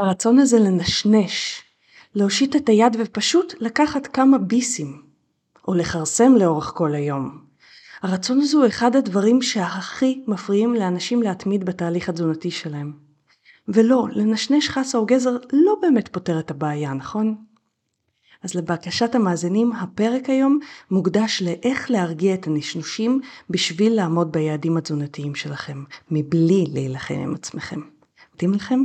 הרצון הזה לנשנש, להושיט את היד ופשוט לקחת כמה ביסים, או לכרסם לאורך כל היום. הרצון הזה הוא אחד הדברים שהכי מפריעים לאנשים להתמיד בתהליך התזונתי שלהם. ולא, לנשנש חסה או גזר לא באמת פותר את הבעיה, נכון? אז לבקשת המאזינים, הפרק היום מוקדש לאיך להרגיע את הנשנושים בשביל לעמוד ביעדים התזונתיים שלכם, מבלי להילחם עם עצמכם. מתאים לכם?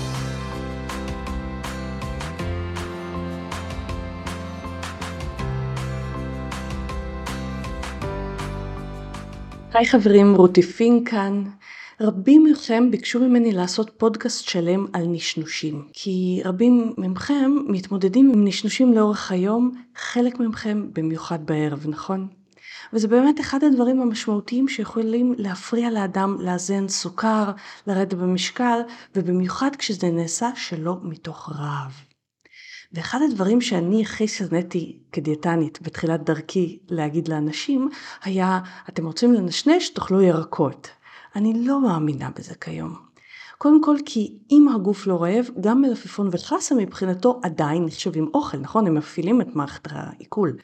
היי חברים, רותי פינק כאן. רבים מכם ביקשו ממני לעשות פודקאסט שלם על נשנושים, כי רבים מכם מתמודדים עם נשנושים לאורך היום, חלק מכם במיוחד בערב, נכון? וזה באמת אחד הדברים המשמעותיים שיכולים להפריע לאדם לאזן סוכר, לרדת במשקל, ובמיוחד כשזה נעשה שלא מתוך רעב. ואחד הדברים שאני הכי שנאתי כדיאטנית בתחילת דרכי להגיד לאנשים היה, אתם רוצים לנשנש, תאכלו ירקות. אני לא מאמינה בזה כיום. קודם כל כי אם הגוף לא רעב, גם מלפפון וחסה מבחינתו עדיין נחשבים אוכל, נכון? הם מפעילים את מערכת העיכול.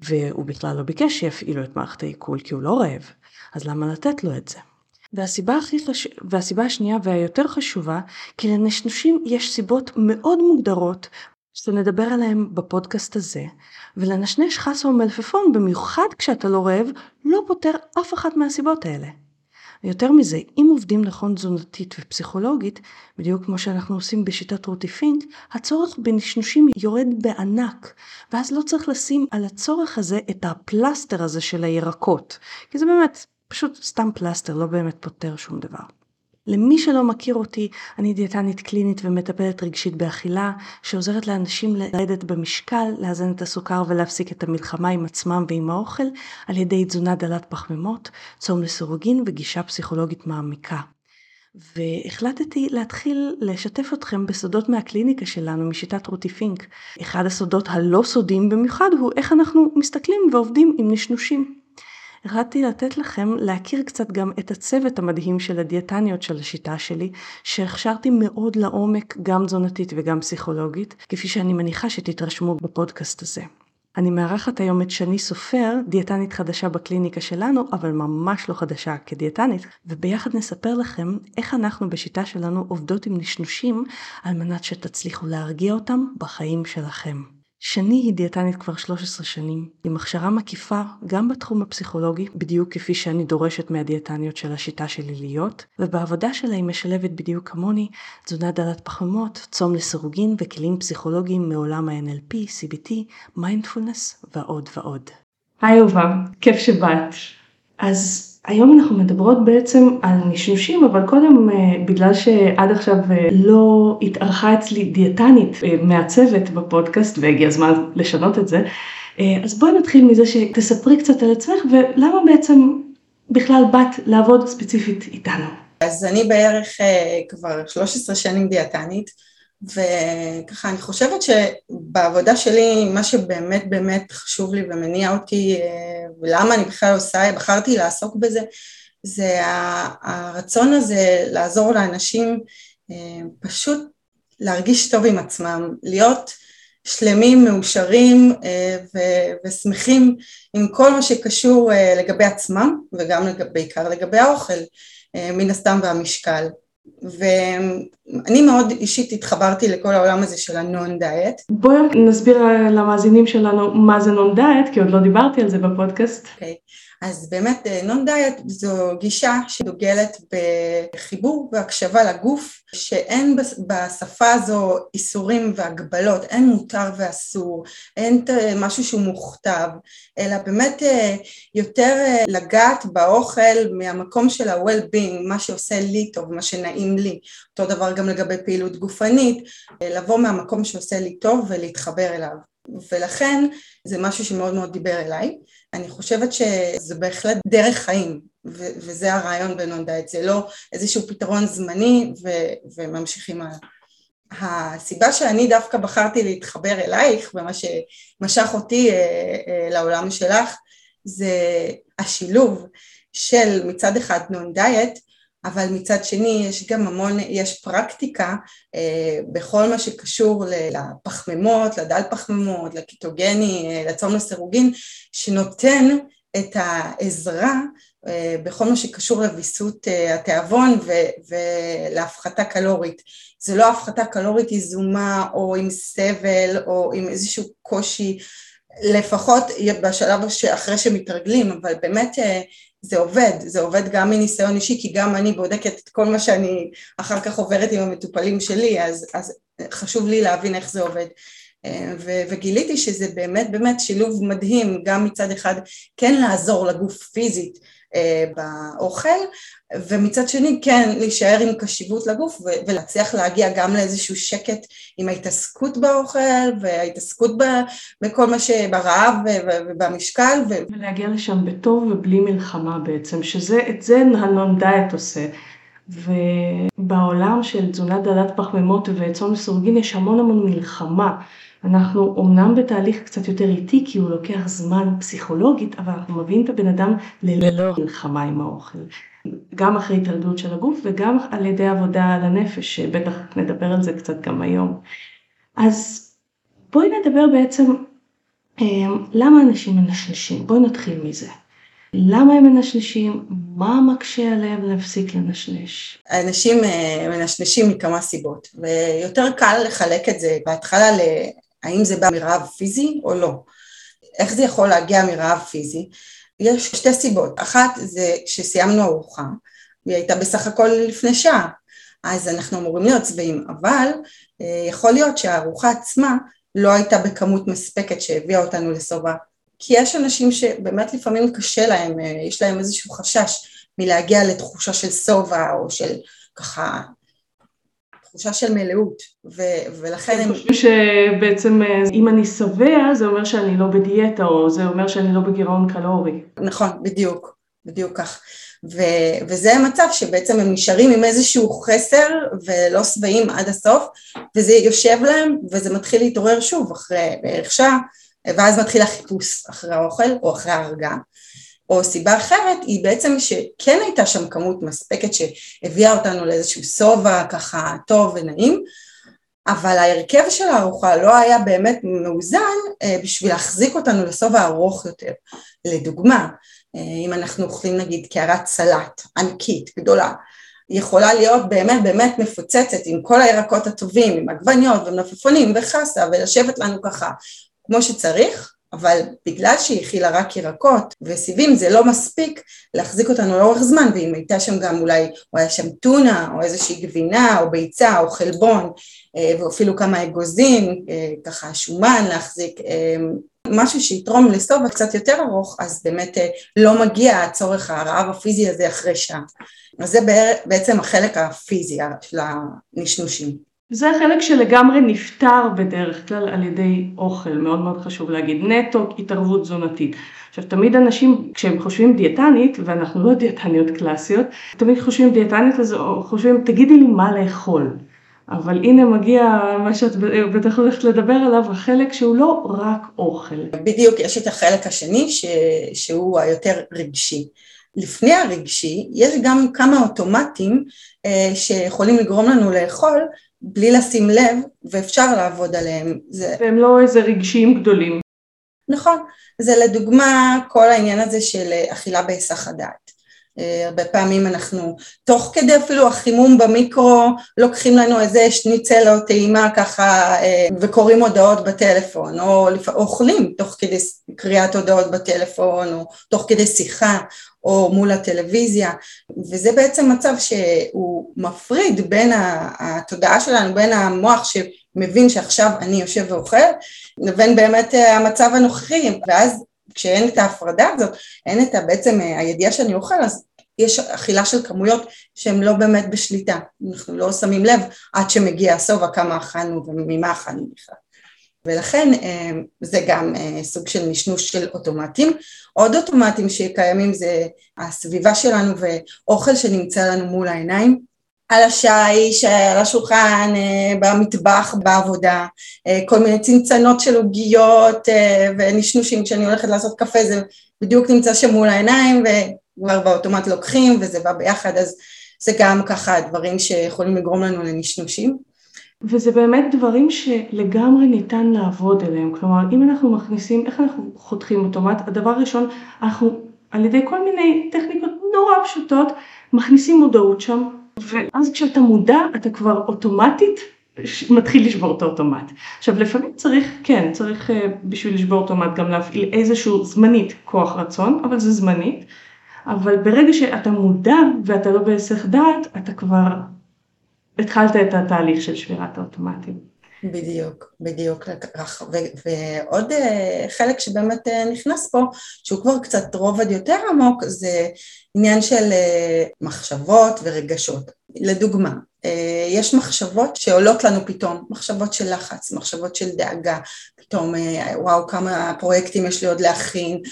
והוא בכלל לא ביקש שיפעילו את מערכת העיכול כי הוא לא רעב, אז למה לתת לו את זה? והסיבה, הכי חש... והסיבה השנייה והיותר חשובה, כי לנשנושים יש סיבות מאוד מוגדרות שנדבר עליהן בפודקאסט הזה, ולנשנש חסה או מלפפון, במיוחד כשאתה לא רעב, לא פותר אף אחת מהסיבות האלה. ויותר מזה, אם עובדים נכון תזונתית ופסיכולוגית, בדיוק כמו שאנחנו עושים בשיטת רותי פינק, הצורך בנשנושים יורד בענק, ואז לא צריך לשים על הצורך הזה את הפלסטר הזה של הירקות, כי זה באמת פשוט סתם פלסטר, לא באמת פותר שום דבר. למי שלא מכיר אותי, אני דיאטנית קלינית ומטפלת רגשית באכילה, שעוזרת לאנשים לרדת במשקל, לאזן את הסוכר ולהפסיק את המלחמה עם עצמם ועם האוכל, על ידי תזונה דלת פחמימות, צום לסירוגין וגישה פסיכולוגית מעמיקה. והחלטתי להתחיל לשתף אתכם בסודות מהקליניקה שלנו, משיטת רותי פינק. אחד הסודות הלא סודיים במיוחד הוא איך אנחנו מסתכלים ועובדים עם נשנושים. החלטתי לתת לכם להכיר קצת גם את הצוות המדהים של הדיאטניות של השיטה שלי, שהכשרתי מאוד לעומק גם תזונתית וגם פסיכולוגית, כפי שאני מניחה שתתרשמו בפודקאסט הזה. אני מארחת היום את שני סופר, דיאטנית חדשה בקליניקה שלנו, אבל ממש לא חדשה כדיאטנית, וביחד נספר לכם איך אנחנו בשיטה שלנו עובדות עם נשנושים על מנת שתצליחו להרגיע אותם בחיים שלכם. שני היא דיאטנית כבר 13 שנים, עם הכשרה מקיפה גם בתחום הפסיכולוגי, בדיוק כפי שאני דורשת מהדיאטניות של השיטה שלי להיות, ובעבודה שלה היא משלבת בדיוק כמוני תזונה דלת פחמות, צום לסירוגין וכלים פסיכולוגיים מעולם ה-NLP, CBT, מיינדפולנס ועוד ועוד. היי אהובה, כיף שבאת. אז היום אנחנו מדברות בעצם על נשנושים, אבל קודם אה, בגלל שעד עכשיו אה, לא התארחה אצלי דיאטנית אה, מהצוות בפודקאסט והגיע הזמן לשנות את זה, אז בואי נתחיל מזה שתספרי קצת על עצמך ולמה בעצם בכלל באת לעבוד ספציפית איתנו. אז אני בערך כבר 13 שנים דיאטנית. וככה אני חושבת שבעבודה שלי מה שבאמת באמת חשוב לי ומניע אותי אה, ולמה אני בכלל עושה, בחרתי לעסוק בזה זה הרצון הזה לעזור לאנשים אה, פשוט להרגיש טוב עם עצמם, להיות שלמים, מאושרים אה, ושמחים עם כל מה שקשור לגבי עצמם וגם בעיקר לגבי האוכל מן הסתם והמשקל ואני מאוד אישית התחברתי לכל העולם הזה של הנון דיאט. בואי נסביר למאזינים שלנו מה זה נון דיאט, כי עוד לא דיברתי על זה בפודקאסט. Okay. אוקיי. אז באמת נון דיאט זו גישה שדוגלת בחיבור והקשבה לגוף, שאין בשפה הזו איסורים והגבלות, אין מותר ואסור, אין משהו שהוא מוכתב, אלא באמת אה, יותר אה, לגעת באוכל מהמקום של ה-well-being, מה שעושה לי טוב, מה שנעים לי. אותו דבר גם לגבי פעילות גופנית, לבוא מהמקום שעושה לי טוב ולהתחבר אליו. ולכן זה משהו שמאוד מאוד דיבר אליי. אני חושבת שזה בהחלט דרך חיים, ו- וזה הרעיון בנון דיאט, זה לא איזשהו פתרון זמני ו- וממשיכים הלאה. הסיבה שאני דווקא בחרתי להתחבר אלייך ומה שמשך אותי אה, אה, לעולם שלך זה השילוב של מצד אחד נון דיאט אבל מצד שני יש גם המון, יש פרקטיקה אה, בכל מה שקשור לפחמימות, לדל פחמימות, לקיטוגני, אה, לצום לסירוגין, שנותן את העזרה אה, בכל מה שקשור לוויסות אה, התיאבון ולהפחתה קלורית. זה לא הפחתה קלורית יזומה או עם סבל או עם איזשהו קושי, לפחות בשלב שאחרי שמתרגלים, אבל באמת אה, זה עובד, זה עובד גם מניסיון אישי, כי גם אני בודקת את כל מה שאני אחר כך עוברת עם המטופלים שלי, אז, אז חשוב לי להבין איך זה עובד. ו- וגיליתי שזה באמת באמת שילוב מדהים, גם מצד אחד כן לעזור לגוף פיזית אה, באוכל, ומצד שני כן להישאר עם קשיבות לגוף ולהצליח להגיע גם לאיזשהו שקט עם ההתעסקות באוכל וההתעסקות בכל מה שברעב ובמשקל. ו- ולהגיע לשם בטוב ובלי מלחמה בעצם, שזה, את זה הנון דיאט עושה. ובעולם של תזונה דלת פחמימות וצום לסורגין יש המון המון מלחמה. אנחנו אומנם בתהליך קצת יותר איטי כי הוא לוקח זמן פסיכולוגית, אבל אנחנו מביאים את הבן אדם ללא מלחמה עם האוכל. גם אחרי התעלדות של הגוף וגם על ידי עבודה על הנפש, שבטח נדבר על זה קצת גם היום. אז בואי נדבר בעצם אה, למה אנשים מנשנשים, בואי נתחיל מזה. למה הם מנשנשים? מה מקשה עליהם להפסיק לנשנש? אנשים אה, מנשנשים מכמה סיבות, ויותר קל לחלק את זה בהתחלה האם זה בא מרעב פיזי או לא. איך זה יכול להגיע מרעב פיזי? יש שתי סיבות, אחת זה שסיימנו ארוחה, היא הייתה בסך הכל לפני שעה, אז אנחנו אמורים להיות שבעים, אבל אה, יכול להיות שהארוחה עצמה לא הייתה בכמות מספקת שהביאה אותנו לשובע, כי יש אנשים שבאמת לפעמים קשה להם, אה, יש להם איזשהו חשש מלהגיע לתחושה של שובע או של ככה תחושה של מלאות, ו- ולכן הם... חושבים שבעצם אה, אם אני שבע זה אומר שאני לא בדיאטה, או זה אומר שאני לא בגירעון קלורי. נכון, בדיוק, בדיוק כך. ו- וזה המצב שבעצם הם נשארים עם איזשהו חסר ולא שבעים עד הסוף, וזה יושב להם וזה מתחיל להתעורר שוב אחרי בערך שעה, ואז מתחיל החיפוש אחרי האוכל או אחרי ההרגעה. או סיבה אחרת היא בעצם שכן הייתה שם כמות מספקת שהביאה אותנו לאיזשהו שובע ככה טוב ונעים, אבל ההרכב של הארוחה לא היה באמת מאוזן אה, בשביל להחזיק אותנו לשובע ארוך יותר. לדוגמה, אה, אם אנחנו אוכלים נגיד קערת סלט ענקית, גדולה, יכולה להיות באמת באמת מפוצצת עם כל הירקות הטובים, עם עגבניות ומלפפונים וחסה ולשבת לנו ככה כמו שצריך, אבל בגלל שהיא הכילה רק ירקות וסיבים זה לא מספיק להחזיק אותנו לאורך זמן ואם הייתה שם גם אולי, או היה שם טונה או איזושהי גבינה או ביצה או חלבון אה, ואפילו כמה אגוזים, אה, ככה שומן להחזיק, אה, משהו שיתרום לסובה קצת יותר ארוך אז באמת לא מגיע הצורך הרעב הפיזי הזה אחרי שעה. אז זה בעצם החלק הפיזי של הנשנושים. זה החלק שלגמרי נפתר בדרך כלל על ידי אוכל, מאוד מאוד חשוב להגיד, נטו התערבות תזונתית. עכשיו תמיד אנשים כשהם חושבים דיאטנית, ואנחנו לא דיאטניות קלאסיות, תמיד חושבים דיאטנית אז חושבים תגידי לי מה לאכול. אבל הנה מגיע מה שאת בטח הולכת לדבר עליו, החלק שהוא לא רק אוכל. בדיוק, יש את החלק השני ש... שהוא היותר רגשי. לפני הרגשי יש גם כמה אוטומטים אה, שיכולים לגרום לנו לאכול בלי לשים לב, ואפשר לעבוד עליהם. זה... והם לא איזה רגשיים גדולים. נכון, זה לדוגמה כל העניין הזה של אכילה בהיסח הדעת. אה, הרבה פעמים אנחנו, תוך כדי אפילו החימום במיקרו, לוקחים לנו איזה שניצל או טעימה ככה אה, וקוראים הודעות בטלפון, או אוכלים תוך כדי קריאת הודעות בטלפון, או תוך כדי שיחה, או מול הטלוויזיה, וזה בעצם מצב שהוא מפריד בין התודעה שלנו, בין המוח שמבין שעכשיו אני יושב ואוכל, לבין באמת אה, המצב הנוכחי, ואז כשאין את ההפרדה הזאת, אין את בעצם הידיעה שאני אוכל, אז יש אכילה של כמויות שהן לא באמת בשליטה, אנחנו לא שמים לב עד שמגיע הסובה כמה אכלנו וממה אכלנו בכלל. ולכן אה, זה גם אה, סוג של נשנוש של אוטומטים. עוד אוטומטים שקיימים זה הסביבה שלנו ואוכל שנמצא לנו מול העיניים, על השיש, על השולחן, במטבח, בעבודה, כל מיני צנצנות של עוגיות ונשנושים, כשאני הולכת לעשות קפה זה בדיוק נמצא שם מול העיניים וכבר באוטומט לוקחים וזה בא ביחד, אז זה גם ככה דברים שיכולים לגרום לנו לנשנושים. וזה באמת דברים שלגמרי ניתן לעבוד עליהם, כלומר אם אנחנו מכניסים, איך אנחנו חותכים אוטומט? הדבר הראשון, אנחנו על ידי כל מיני טכניקות נורא פשוטות מכניסים מודעות שם, ואז כשאתה מודע אתה כבר אוטומטית מתחיל לשבור את האוטומט. עכשיו לפעמים צריך, כן, צריך אה, בשביל לשבור אוטומט גם להפעיל איזשהו זמנית כוח רצון, אבל זה זמנית, אבל ברגע שאתה מודע ואתה לא בהיסח דעת, אתה כבר התחלת את התהליך של שבירת האוטומטים. בדיוק, בדיוק, ועוד אה, חלק שבאמת אה, נכנס פה, שהוא כבר קצת רובד יותר עמוק, זה עניין של אה, מחשבות ורגשות. לדוגמה, יש מחשבות שעולות לנו פתאום, מחשבות של לחץ, מחשבות של דאגה, פתאום וואו כמה פרויקטים יש לי עוד להכין,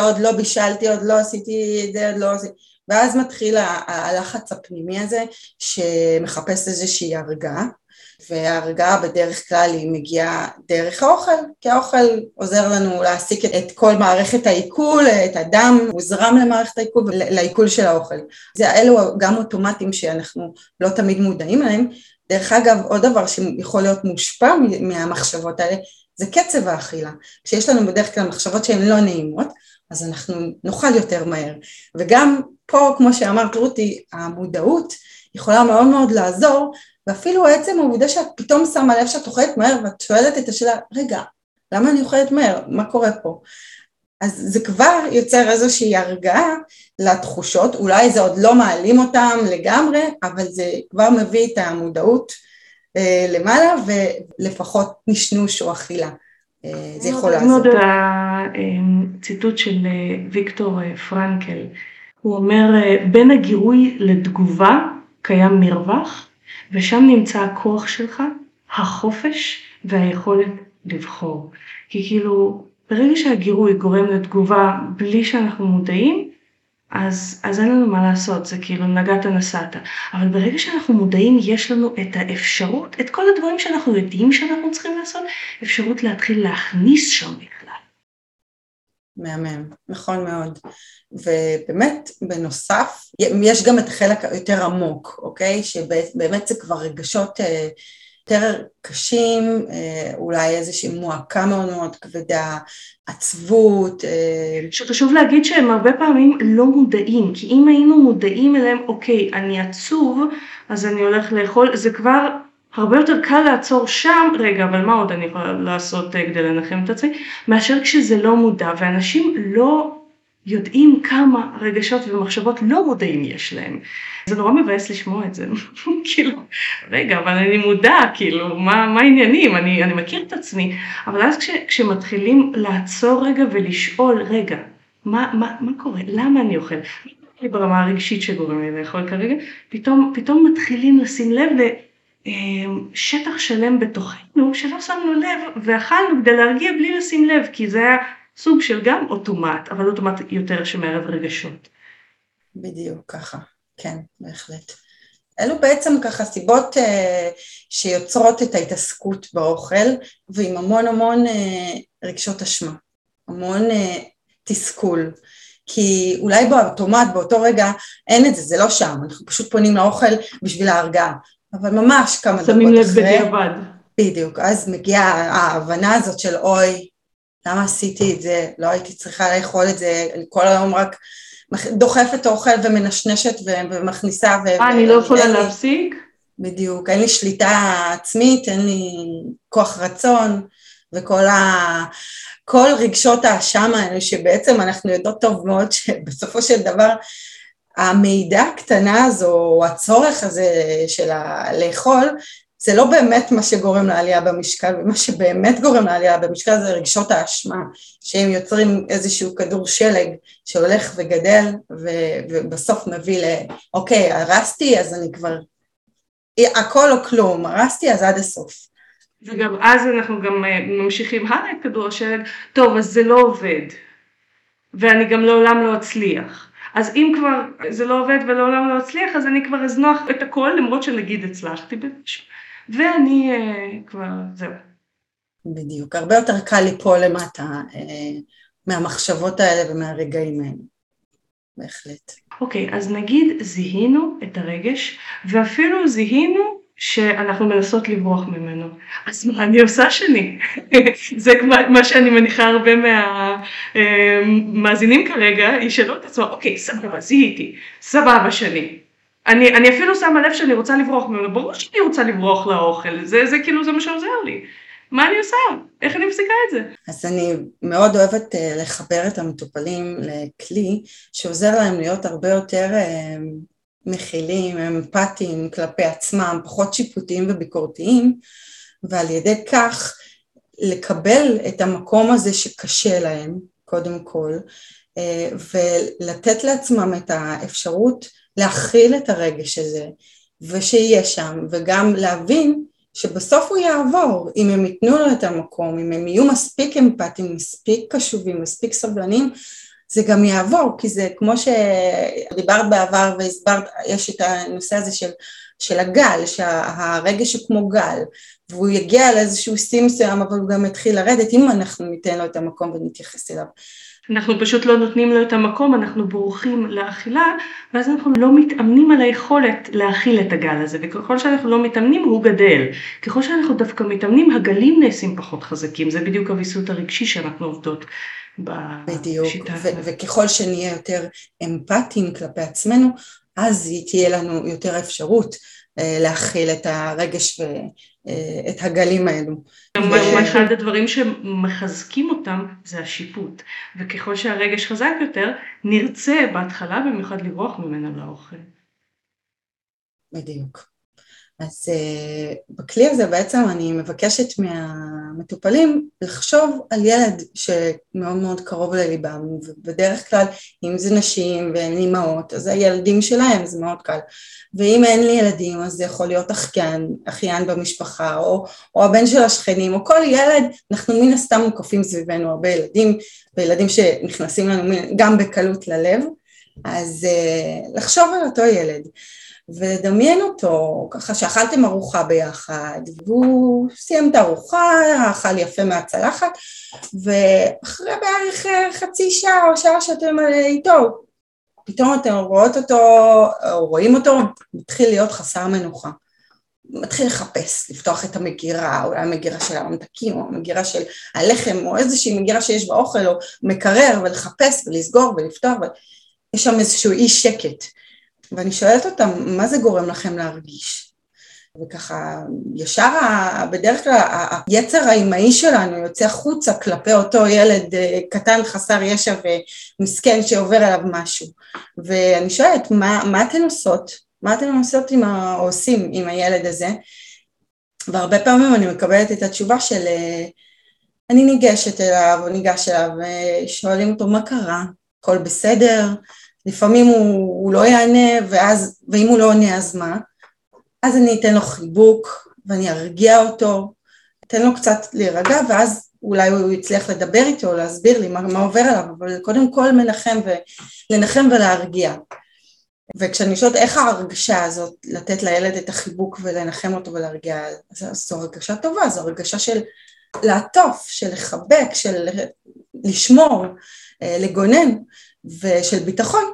עוד לא בישלתי, עוד לא עשיתי את זה, עוד לא עשיתי, ואז מתחיל הלחץ הפנימי הזה שמחפש איזושהי הרגעה וההרגעה בדרך כלל היא מגיעה דרך האוכל, כי האוכל עוזר לנו להעסיק את כל מערכת העיכול, את הדם מוזרם למערכת העיכול ולעיכול של האוכל. זה אלו גם אוטומטים שאנחנו לא תמיד מודעים להם. דרך אגב, עוד דבר שיכול להיות מושפע מהמחשבות האלה, זה קצב האכילה. כשיש לנו בדרך כלל מחשבות שהן לא נעימות, אז אנחנו נאכל יותר מהר. וגם פה, כמו שאמרת רותי, המודעות יכולה מאוד מאוד לעזור ואפילו עצם העובדה שאת פתאום שמה לב שאת אוכלת מהר ואת שואלת את השאלה, רגע, למה אני אוכלת מהר? מה קורה פה? אז זה כבר יוצר איזושהי הרגעה לתחושות, אולי זה עוד לא מעלים אותם לגמרי, אבל זה כבר מביא את המודעות למעלה ולפחות נשנוש או אכילה. אה, זה יכול לעשות. מאוד הציטוט אה, של אה, ויקטור אה, פרנקל, הוא אומר בין הגירוי לתגובה קיים מרווח ושם נמצא הכוח שלך, החופש והיכולת לבחור. כי כאילו, ברגע שהגירוי גורם לתגובה בלי שאנחנו מודעים, אז, אז אין לנו מה לעשות, זה כאילו נגעת נסעת. אבל ברגע שאנחנו מודעים, יש לנו את האפשרות, את כל הדברים שאנחנו יודעים שאנחנו צריכים לעשות, אפשרות להתחיל להכניס שם בכלל. מהמם, נכון מאוד. ובאמת, בנוסף, יש גם את החלק היותר עמוק, אוקיי? שבאמת זה כבר רגשות אה, יותר קשים, אה, אולי איזושהי מועקה מאוד מאוד כבדה, עצבות. אה. שחשוב להגיד שהם הרבה פעמים לא מודעים, כי אם היינו מודעים אליהם, אוקיי, אני עצוב, אז אני הולך לאכול, זה כבר הרבה יותר קל לעצור שם, רגע, אבל מה עוד אני יכולה לעשות אה, כדי לנחם את עצמי, מאשר כשזה לא מודע, ואנשים לא יודעים כמה רגשות ומחשבות לא מודעים יש להם. זה נורא מבאס לשמוע את זה, כאילו, רגע, אבל אני מודע, כאילו, מה, מה העניינים, אני, אני מכיר את עצמי, אבל אז כש, כשמתחילים לעצור רגע ולשאול, רגע, מה, מה, מה קורה, למה אני אוכל, ברמה הרגשית שגורם לי לאכול כרגע, פתאום, פתאום מתחילים לשים לב שטח שלם בתוכנו שלא שמנו לב ואכלנו כדי להרגיע בלי לשים לב כי זה היה סוג של גם אוטומט אבל אוטומט יותר שמערב רגשות. בדיוק ככה, כן בהחלט. אלו בעצם ככה סיבות uh, שיוצרות את ההתעסקות באוכל ועם המון המון uh, רגשות אשמה, המון uh, תסכול. כי אולי באוטומט באותו רגע אין את זה, זה לא שם, אנחנו פשוט פונים לאוכל בשביל ההרגעה, אבל ממש כמה דקות אחרי. שמים לב בדיעבד. בדיוק, אז מגיעה ההבנה הזאת של אוי, למה עשיתי את זה, לא הייתי צריכה לאכול את זה, אני כל היום רק דוחפת אוכל ומנשנשת ומכניסה. אה, אני לא יכולה להפסיק? בדיוק, אין לי שליטה עצמית, אין לי כוח רצון, וכל ה... כל רגשות האשם האלה שבעצם אנחנו יודעות טוב מאוד שבסופו של דבר המידע הקטנה הזו, או הצורך הזה של לאכול, זה לא באמת מה שגורם לעלייה במשקל, ומה שבאמת גורם לעלייה במשקל זה רגשות האשמה, שהם יוצרים איזשהו כדור שלג שהולך וגדל, ו- ובסוף מביא ל... אוקיי, הרסתי, אז אני כבר... הכל או כלום, הרסתי אז עד הסוף. וגם אז אנחנו גם אה, ממשיכים הלאה את כדור השלג, טוב אז זה לא עובד, ואני גם לעולם לא אצליח. אז אם כבר זה לא עובד ולעולם לא אצליח, אז אני כבר אזנוח את הכל, למרות שנגיד הצלחתי באיזשהו, ואני uh, כבר, זהו. בדיוק, הרבה יותר קל ליפול למטה uh, מהמחשבות האלה ומהרגעים האלה, בהחלט. אוקיי, okay, אז נגיד זיהינו את הרגש, ואפילו זיהינו שאנחנו מנסות לברוח ממנו. אז מה אני עושה שני? זה מה שאני מניחה הרבה מהמאזינים כרגע, ישאלו את עצמם, אוקיי, סבבה, זיהיתי, סבבה שני. אני, אני אפילו שמה לב שאני רוצה לברוח ממנו, ברור שאני רוצה לברוח לאוכל, זה, זה כאילו זה מה שעוזר לי. מה אני עושה? איך אני מפסיקה את זה? אז אני מאוד אוהבת uh, לחבר את המטופלים לכלי שעוזר להם להיות הרבה יותר uh, מכילים, אמפתיים כלפי עצמם, פחות שיפוטיים וביקורתיים, ועל ידי כך לקבל את המקום הזה שקשה להם, קודם כל, אה, ולתת לעצמם את האפשרות להכיל את הרגש הזה, ושיהיה שם, וגם להבין שבסוף הוא יעבור, אם הם ייתנו לו את המקום, אם הם יהיו מספיק אמפתיים, מספיק קשובים, מספיק סבלנים, זה גם יעבור, כי זה כמו שדיברת בעבר והסברת, יש את הנושא הזה של, של הגל, שהרגש הוא כמו גל, והוא יגיע לאיזשהו שיא מסוים, אבל הוא גם יתחיל לרדת, אם אנחנו ניתן לו את המקום ונתייחס אליו. אנחנו פשוט לא נותנים לו את המקום, אנחנו בורחים לאכילה, ואז אנחנו לא מתאמנים על היכולת להכיל את הגל הזה, וככל שאנחנו לא מתאמנים הוא גדל. ככל שאנחנו דווקא מתאמנים, הגלים נעשים פחות חזקים, זה בדיוק הוויסות הרגשי שאנחנו עובדות בדיוק, ו- וככל שנהיה יותר אמפתיים כלפי עצמנו, אז תהיה לנו יותר אפשרות אה, להכיל את הרגש ואת אה, הגלים האלו. אחד הדברים שמחזקים אותם זה השיפוט, וככל שהרגש חזק יותר, נרצה בהתחלה במיוחד לברוח ממנו לאוכל. בדיוק. אז uh, בכלי הזה בעצם אני מבקשת מהמטופלים לחשוב על ילד שמאוד מאוד קרוב לליבם, ובדרך כלל אם זה נשים והן אימהות, אז הילדים שלהם זה מאוד קל, ואם אין לי ילדים אז זה יכול להיות אחיין, אחיין במשפחה, או, או הבן של השכנים, או כל ילד, אנחנו מן הסתם מוקפים סביבנו הרבה ילדים, וילדים שנכנסים לנו גם בקלות ללב, אז uh, לחשוב על אותו ילד. ולדמיין אותו, ככה שאכלתם ארוחה ביחד, והוא סיים את הארוחה, אכל יפה מהצלחת, ואחרי בערך אה, חצי שעה או שעה שאתם איתו, פתאום אתם רואות אותו, או רואים אותו, מתחיל להיות חסר מנוחה. מתחיל לחפש, לפתוח את המגירה, אולי המגירה של הממתקים, או המגירה של הלחם, או איזושהי מגירה שיש באוכל, או מקרר, ולחפש ולסגור ולפתוח, ויש שם איזשהו אי שקט. ואני שואלת אותם, מה זה גורם לכם להרגיש? וככה, ישר בדרך כלל היצר האימהי שלנו יוצא החוצה כלפי אותו ילד אה, קטן חסר ישע ומסכן שעובר עליו משהו. ואני שואלת, מה, מה אתן עושות? מה אתן עושות עם ה, עושים עם הילד הזה? והרבה פעמים אני מקבלת את התשובה של אה, אני ניגשת אליו או ניגש אליו ושואלים אותו מה קרה, הכל בסדר, לפעמים הוא, הוא לא יענה, ואז, ואם הוא לא עונה אז מה? אז אני אתן לו חיבוק ואני ארגיע אותו, אתן לו קצת להירגע ואז אולי הוא יצליח לדבר איתו, להסביר לי מה, מה עובר עליו, אבל קודם כל מנחם ולנחם ולהרגיע. וכשאני שואלת איך ההרגשה הזאת, לתת לילד את החיבוק ולנחם אותו ולהרגיע, זו הרגשה טובה, זו הרגשה של לעטוף, של לחבק, של לשמור, אה, לגונן. ושל ביטחון.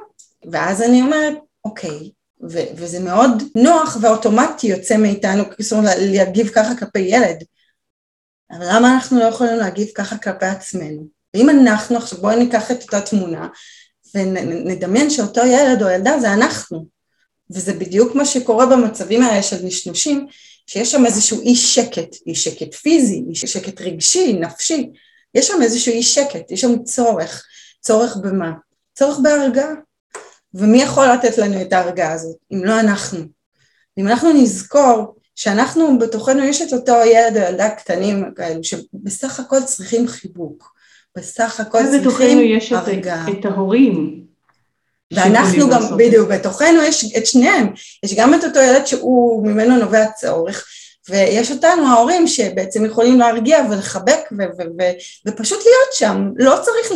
ואז אני אומרת, אוקיי, ו- וזה מאוד נוח ואוטומטי יוצא מאיתנו, זאת אומרת, להגיב ככה כלפי ילד. אבל למה אנחנו לא יכולים להגיב ככה כלפי עצמנו? ואם אנחנו, עכשיו בואי ניקח את אותה תמונה ונדמיין שאותו ילד או ילדה זה אנחנו. וזה בדיוק מה שקורה במצבים האלה של נשנושים, שיש שם איזשהו אי שקט, אי שקט פיזי, אי שקט רגשי, נפשי, יש שם איזשהו אי שקט, יש שם צורך, צורך במה? צורך בהרגעה. ומי יכול לתת לנו את ההרגעה הזאת, אם לא אנחנו? אם אנחנו נזכור שאנחנו בתוכנו יש את אותו ילד או ילדה קטנים כאלו שבסך הכל צריכים חיבוק, בסך הכל צריכים יש הרגעה. את, את ההורים. ואנחנו גם, בדיוק, בתוכנו יש את שניהם, יש גם את אותו ילד שהוא ממנו נובע צורך, ויש אותנו ההורים שבעצם יכולים להרגיע ולחבק ו- ו- ו- ופשוט להיות שם, לא צריך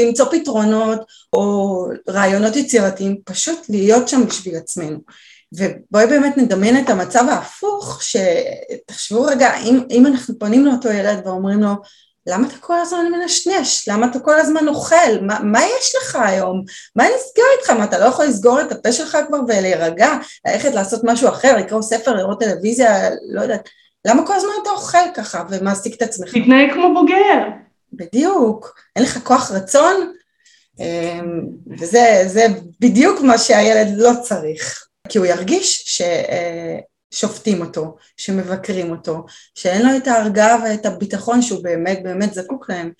למצוא פתרונות או רעיונות יצירתיים, פשוט להיות שם בשביל עצמנו. ובואי באמת נדמיין את המצב ההפוך, שתחשבו רגע, אם, אם אנחנו פונים לאותו ילד ואומרים לו, למה אתה כל הזמן מנשנש? למה אתה כל הזמן אוכל? מה, מה יש לך היום? מה נסגר איתך? מה, אתה לא יכול לסגור את הפה שלך כבר ולהירגע? ללכת לעשות משהו אחר, לקרוא ספר, לראות טלוויזיה, לא יודעת. למה כל הזמן אתה אוכל ככה ומעסיק את עצמך? תתנהג כמו בוגר. בדיוק. אין לך כוח רצון? אמ, וזה בדיוק מה שהילד לא צריך. כי הוא ירגיש ש... אה, שופטים אותו, שמבקרים אותו, שאין לו את ההרגעה ואת הביטחון שהוא באמת באמת זקוק להם.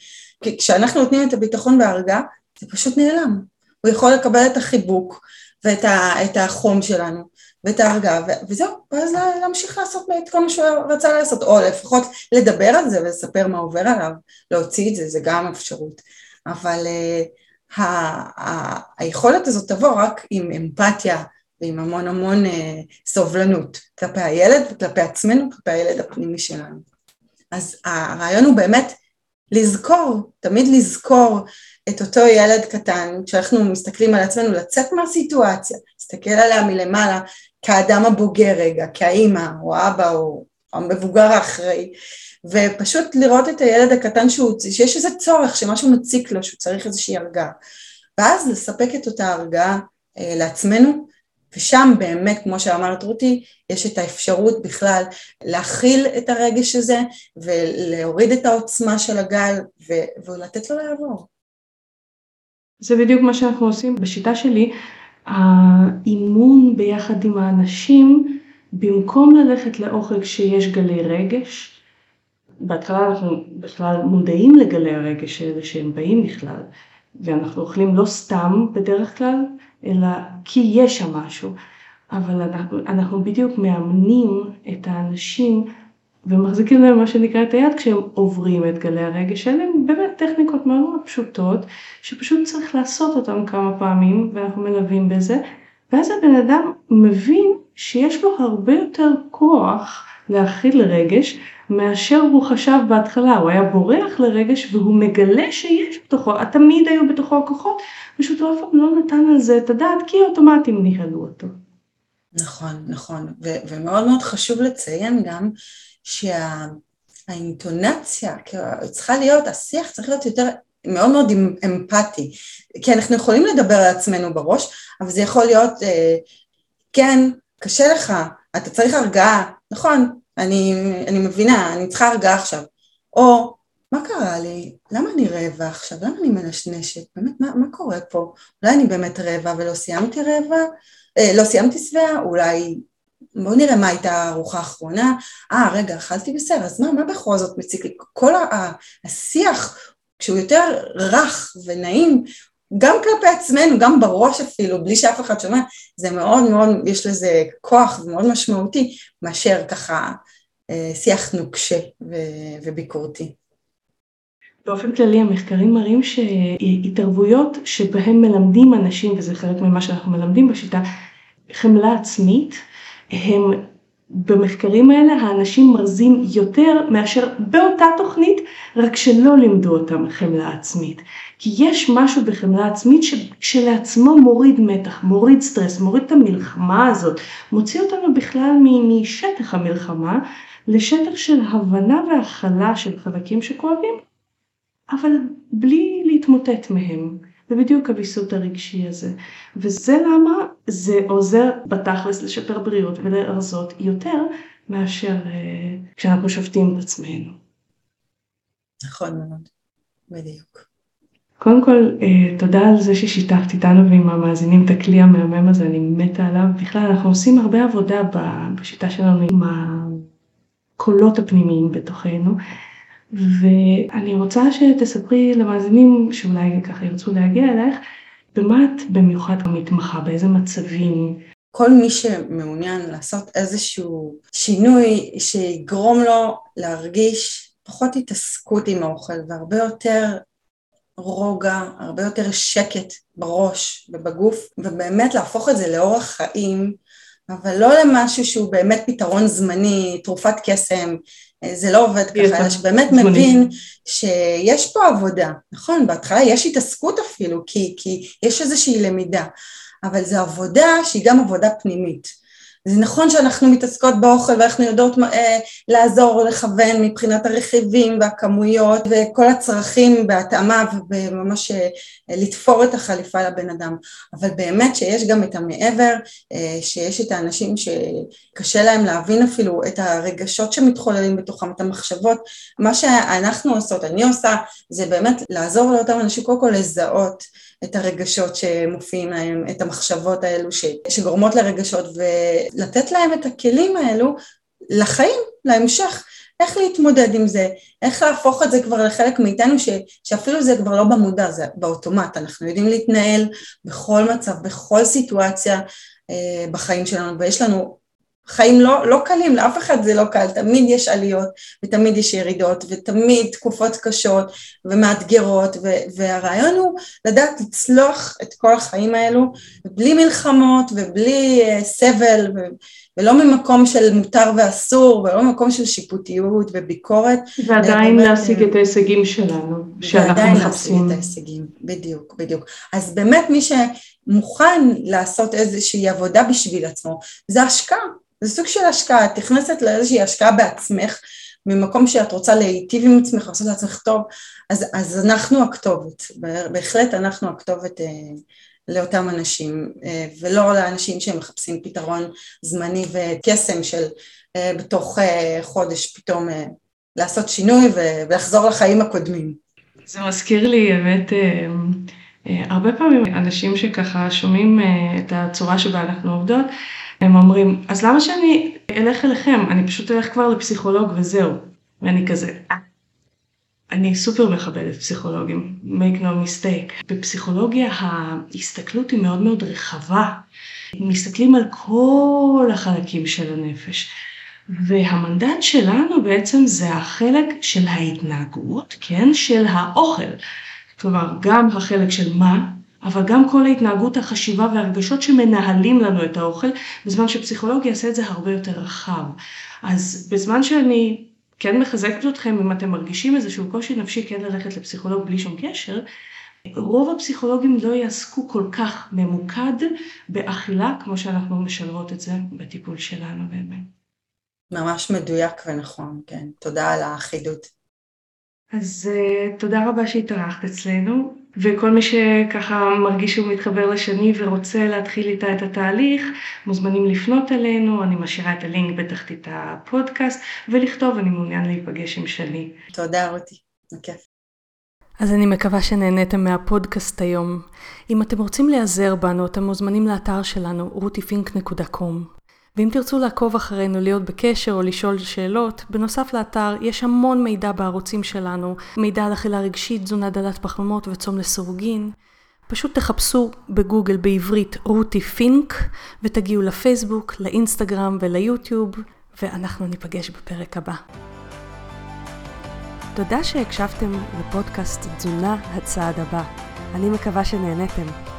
כי כשאנחנו נותנים את הביטחון וההרגעה, זה פשוט נעלם. הוא יכול לקבל את החיבוק ואת ה, את החום שלנו ואת ההרגעה, וזהו, ואז להמשיך לעשות את כל מה שהוא רצה לעשות, או לפחות לדבר על זה ולספר מה עובר עליו, להוציא את זה, זה גם אפשרות. אבל uh, ה, ה, היכולת הזאת תבוא רק עם אמפתיה, ועם המון המון אה, סובלנות כלפי הילד וכלפי עצמנו, כלפי הילד הפנימי שלנו. אז הרעיון הוא באמת לזכור, תמיד לזכור את אותו ילד קטן, כשאנחנו מסתכלים על עצמנו, לצאת מהסיטואציה, להסתכל עליה מלמעלה כאדם הבוגר רגע, כאימא או האבא או המבוגר האחראי, ופשוט לראות את הילד הקטן שהוא, שיש איזה צורך, שמשהו מציק לו, שהוא צריך איזושהי הרגעה, ואז לספק את אותה הרגעה אה, לעצמנו ושם באמת, כמו שאמרת רותי, יש את האפשרות בכלל להכיל את הרגש הזה ולהוריד את העוצמה של הגל ו- ולתת לו לעבור. זה בדיוק מה שאנחנו עושים בשיטה שלי, האימון ביחד עם האנשים, במקום ללכת לאוכל כשיש גלי רגש, בהתחלה אנחנו בכלל מודעים לגלי הרגש האלה שהם באים בכלל, ואנחנו אוכלים לא סתם בדרך כלל, אלא כי יש שם משהו. אבל אנחנו, אנחנו בדיוק מאמנים את האנשים ומחזיקים להם מה שנקרא את היד כשהם עוברים את גלי הרגש האלה, באמת טכניקות מאוד מאוד פשוטות, שפשוט צריך לעשות אותן כמה פעמים ואנחנו מלווים בזה, ואז הבן אדם מבין שיש לו הרבה יותר כוח להכיל רגש מאשר הוא חשב בהתחלה, הוא היה בורח לרגש והוא מגלה שיש בתוכו, תמיד היו בתוכו הכוחות, פשוט הוא אף פעם לא נתן על זה את הדעת כי אוטומטים ניהלו אותו. נכון, נכון, ו- ומאוד מאוד חשוב לציין גם שהאינטונציה שה- צריכה להיות, השיח צריך להיות יותר מאוד מאוד אמפתי, כי אנחנו יכולים לדבר על עצמנו בראש, אבל זה יכול להיות, אה, כן, קשה לך, אתה צריך הרגעה, נכון, אני, אני מבינה, אני צריכה הרגעה עכשיו. או, מה קרה לי? למה אני רעבה עכשיו? למה אני מנשנשת? באמת, מה, מה קורה פה? אולי אני באמת רעבה ולא סיימתי רעבה? אה, לא סיימתי שבעה? אולי... בואו נראה מה הייתה הארוחה האחרונה. אה, רגע, אכלתי בסדר, אז מה, מה בכל זאת מציק לי? כל השיח, כשהוא יותר רך ונעים, גם כלפי עצמנו, גם בראש אפילו, בלי שאף אחד שומע, זה מאוד מאוד, יש לזה כוח ומאוד משמעותי, מאשר ככה אה, שיח נוקשה וביקורתי. באופן כללי המחקרים מראים שהתערבויות שבהם מלמדים אנשים, וזה חלק ממה שאנחנו מלמדים בשיטה, חמלה עצמית, הם במחקרים האלה האנשים מרזים יותר מאשר באותה תוכנית, רק שלא לימדו אותם חמלה עצמית. כי יש משהו בחמלה עצמית שכשלעצמו מוריד מתח, מוריד סטרס, מוריד את המלחמה הזאת, מוציא אותנו בכלל משטח המלחמה לשטח של הבנה והכלה של חלקים שכואבים, אבל בלי להתמוטט מהם. זה בדיוק הוויסות הרגשי הזה. וזה למה זה עוזר בתכלס לשפר בריאות ולרזות יותר מאשר אה, כשאנחנו שופטים את עצמנו. נכון מאוד, בדיוק. קודם כל, אה, תודה על זה ששיתפת איתנו ועם המאזינים את הכלי המהמם הזה, אני מתה עליו. בכלל, אנחנו עושים הרבה עבודה בשיטה שלנו עם הקולות הפנימיים בתוכנו. ואני רוצה שתספרי למאזינים שאולי ככה ירצו להגיע אלייך, במה את במיוחד מתמחה, באיזה מצבים? כל מי שמעוניין לעשות איזשהו שינוי שיגרום לו להרגיש פחות התעסקות עם האוכל והרבה יותר רוגע, הרבה יותר שקט בראש ובגוף, ובאמת להפוך את זה לאורח חיים אבל לא למשהו שהוא באמת פתרון זמני, תרופת קסם, זה לא עובד ככה, אלא שבאמת מבין שיש פה עבודה, נכון? בהתחלה יש התעסקות אפילו, כי, כי יש איזושהי למידה, אבל זו עבודה שהיא גם עבודה פנימית. זה נכון שאנחנו מתעסקות באוכל ואנחנו יודעות אה, לעזור או לכוון מבחינת הרכיבים והכמויות וכל הצרכים בהתאמה וממש אה, לתפור את החליפה לבן אדם, אבל באמת שיש גם את המעבר, אה, שיש את האנשים שקשה להם להבין אפילו את הרגשות שמתחוללים בתוכם, את המחשבות, מה שאנחנו עושות, אני עושה, זה באמת לעזור לאותם אנשים קודם כל לזהות את הרגשות שמופיעים להם, את המחשבות האלו ש, שגורמות לרגשות ולתת להם את הכלים האלו לחיים, להמשך, איך להתמודד עם זה, איך להפוך את זה כבר לחלק מאיתנו ש, שאפילו זה כבר לא במודע, זה באוטומט, אנחנו יודעים להתנהל בכל מצב, בכל סיטואציה אה, בחיים שלנו ויש לנו חיים לא, לא קלים, לאף אחד זה לא קל, תמיד יש עליות ותמיד יש ירידות ותמיד תקופות קשות ומאתגרות ו, והרעיון הוא לדעת לצלוח את כל החיים האלו בלי מלחמות ובלי uh, סבל ו, ולא ממקום של מותר ואסור ולא ממקום של שיפוטיות וביקורת. ועדיין להשיג את ההישגים שלנו, שאנחנו מחפשים. ועדיין להשיג את ההישגים, בדיוק, בדיוק. אז באמת מי שמוכן לעשות איזושהי עבודה בשביל עצמו זה השקעה. זה סוג של השקעה, את נכנסת לאיזושהי השקעה בעצמך, ממקום שאת רוצה להיטיב עם עצמך, לעשות לעצמך טוב, אז, אז אנחנו הכתובת, בהחלט אנחנו הכתובת אה, לאותם אנשים, אה, ולא לאנשים שמחפשים פתרון זמני וקסם של אה, בתוך אה, חודש פתאום לעשות שינוי ולחזור לחיים הקודמים. זה מזכיר לי, אה, הרבה פעמים אנשים שככה שומעים את הצורה שבה אנחנו עובדות, הם אומרים, אז למה שאני אלך אליכם? אני פשוט אלך כבר לפסיכולוג וזהו. ואני כזה. אני סופר מכבדת פסיכולוגים, make no mistake. בפסיכולוגיה ההסתכלות היא מאוד מאוד רחבה. מסתכלים על כל החלקים של הנפש. והמנדט שלנו בעצם זה החלק של ההתנהגות, כן? של האוכל. כלומר, גם החלק של מה אבל גם כל ההתנהגות, החשיבה והרגשות שמנהלים לנו את האוכל, בזמן שפסיכולוגיה יעשה את זה הרבה יותר רחב. אז בזמן שאני כן מחזקת אתכם, אם אתם מרגישים איזשהו קושי נפשי כן ללכת לפסיכולוג בלי שום קשר, רוב הפסיכולוגים לא יעסקו כל כך ממוקד באכילה, כמו שאנחנו משלבות את זה בטיפול שלנו באמת. ממש מדויק ונכון, כן. תודה על האחידות. אז uh, תודה רבה שהתארחת אצלנו. וכל מי שככה מרגיש שהוא מתחבר לשני ורוצה להתחיל איתה את התהליך, מוזמנים לפנות אלינו, אני משאירה את הלינק בתחתית הפודקאסט, ולכתוב, אני מעוניין להיפגש עם שני. תודה רותי, בכיף. אז אני מקווה שנהניתם מהפודקאסט היום. אם אתם רוצים להיעזר בנו, אתם מוזמנים לאתר שלנו, rutifink.com. ואם תרצו לעקוב אחרינו, להיות בקשר או לשאול שאלות, בנוסף לאתר יש המון מידע בערוצים שלנו, מידע על אכילה רגשית, תזונה דלת פחמימות וצום לסירוגין. פשוט תחפשו בגוגל בעברית רותי פינק ותגיעו לפייסבוק, לאינסטגרם וליוטיוב, ואנחנו ניפגש בפרק הבא. תודה שהקשבתם לפודקאסט תזונה הצעד הבא. אני מקווה שנהניתם.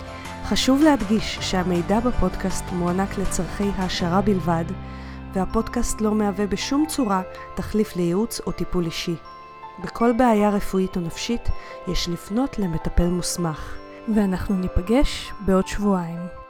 חשוב להדגיש שהמידע בפודקאסט מוענק לצורכי העשרה בלבד, והפודקאסט לא מהווה בשום צורה תחליף לייעוץ או טיפול אישי. בכל בעיה רפואית או נפשית יש לפנות למטפל מוסמך. ואנחנו ניפגש בעוד שבועיים.